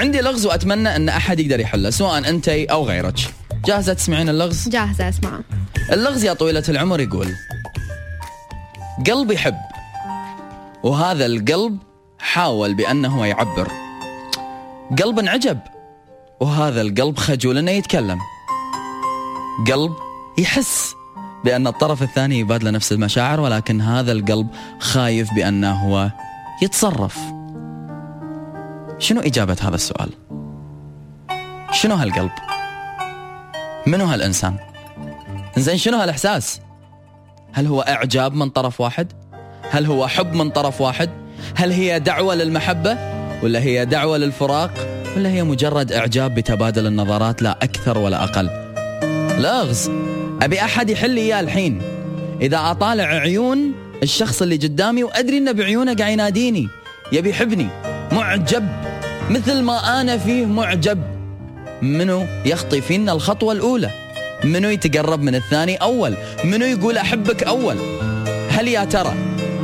عندي لغز وأتمنى أن أحد يقدر يحله سواء أنت أو غيرك. جاهزة تسمعين اللغز؟ جاهزة أسمع. اللغز يا طويلة العمر يقول قلبي يحب وهذا القلب حاول بأنه يعبر. قلب انعجب وهذا القلب خجول إنه يتكلم. قلب يحس بأن الطرف الثاني يبادله نفس المشاعر ولكن هذا القلب خايف بأنه هو يتصرف. شنو إجابة هذا السؤال؟ شنو هالقلب؟ منو هالإنسان؟ زين شنو هالإحساس؟ هل هو إعجاب من طرف واحد؟ هل هو حب من طرف واحد؟ هل هي دعوة للمحبة؟ ولا هي دعوة للفراق؟ ولا هي مجرد إعجاب بتبادل النظرات لا أكثر ولا أقل؟ لغز أبي أحد يحل إياه الحين إذا أطالع عيون الشخص اللي قدامي وأدري إنه بعيونه قاعد يناديني يبي يحبني معجب مثل ما أنا فيه معجب. منو يخطي فينا الخطوة الأولى؟ منو يتقرب من الثاني أول؟ منو يقول أحبك أول؟ هل يا ترى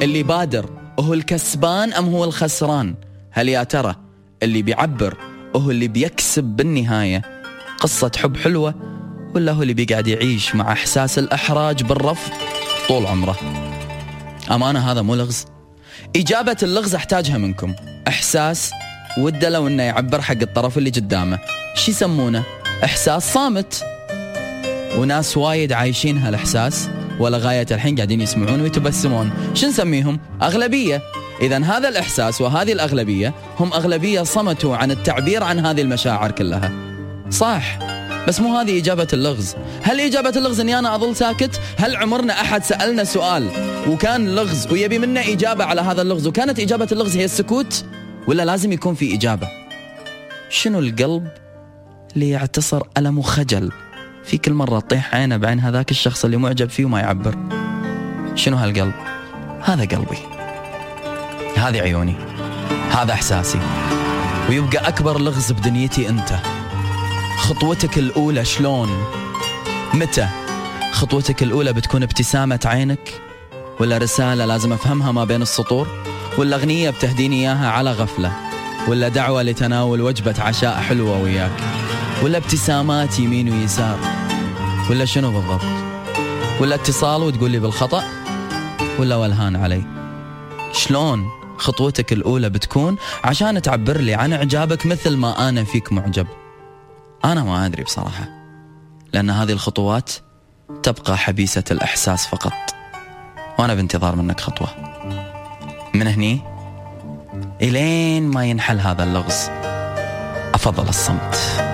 اللي بادر هو الكسبان أم هو الخسران؟ هل يا ترى اللي بيعبر هو اللي بيكسب بالنهاية؟ قصة حب حلوة ولا هو اللي بيقعد يعيش مع إحساس الإحراج بالرفض طول عمره؟ أمانة هذا مو لغز. إجابة اللغز أحتاجها منكم. إحساس وده لو إنه يعبر حق الطرف اللي قدامه. شو يسمونه؟ إحساس صامت. وناس وايد عايشين هالإحساس ولا غاية الحين قاعدين يسمعون ويتبسمون. شو نسميهم؟ أغلبية. إذا هذا الإحساس وهذه الأغلبية هم أغلبية صمتوا عن التعبير عن هذه المشاعر كلها. صح. بس مو هذه إجابة اللغز. هل إجابة اللغز أني أنا أظل ساكت؟ هل عمرنا أحد سألنا سؤال وكان لغز ويبي منا إجابة على هذا اللغز وكانت إجابة اللغز هي السكوت؟ ولا لازم يكون في إجابة؟ شنو القلب اللي يعتصر ألم وخجل؟ في كل مرة تطيح عينه بعين هذاك الشخص اللي معجب فيه وما يعبر. شنو هالقلب؟ هذا قلبي. هذه عيوني. هذا إحساسي. ويبقى أكبر لغز بدنيتي أنت. خطوتك الأولى شلون؟ متى؟ خطوتك الأولى بتكون ابتسامة عينك؟ ولا رسالة لازم أفهمها ما بين السطور؟ ولا أغنية بتهديني إياها على غفلة ولا دعوة لتناول وجبة عشاء حلوة وياك ولا ابتسامات يمين ويسار ولا شنو بالضبط ولا اتصال وتقول لي بالخطأ ولا ولهان علي. شلون خطوتك الأولى بتكون؟ عشان تعبر لي عن إعجابك مثل ما أنا فيك معجب. أنا ما أدري بصراحة لأن هذه الخطوات تبقى حبيسة الإحساس فقط وأنا بانتظار منك خطوة. من هني إلين ما ينحل هذا اللغز. أفضل الصمت.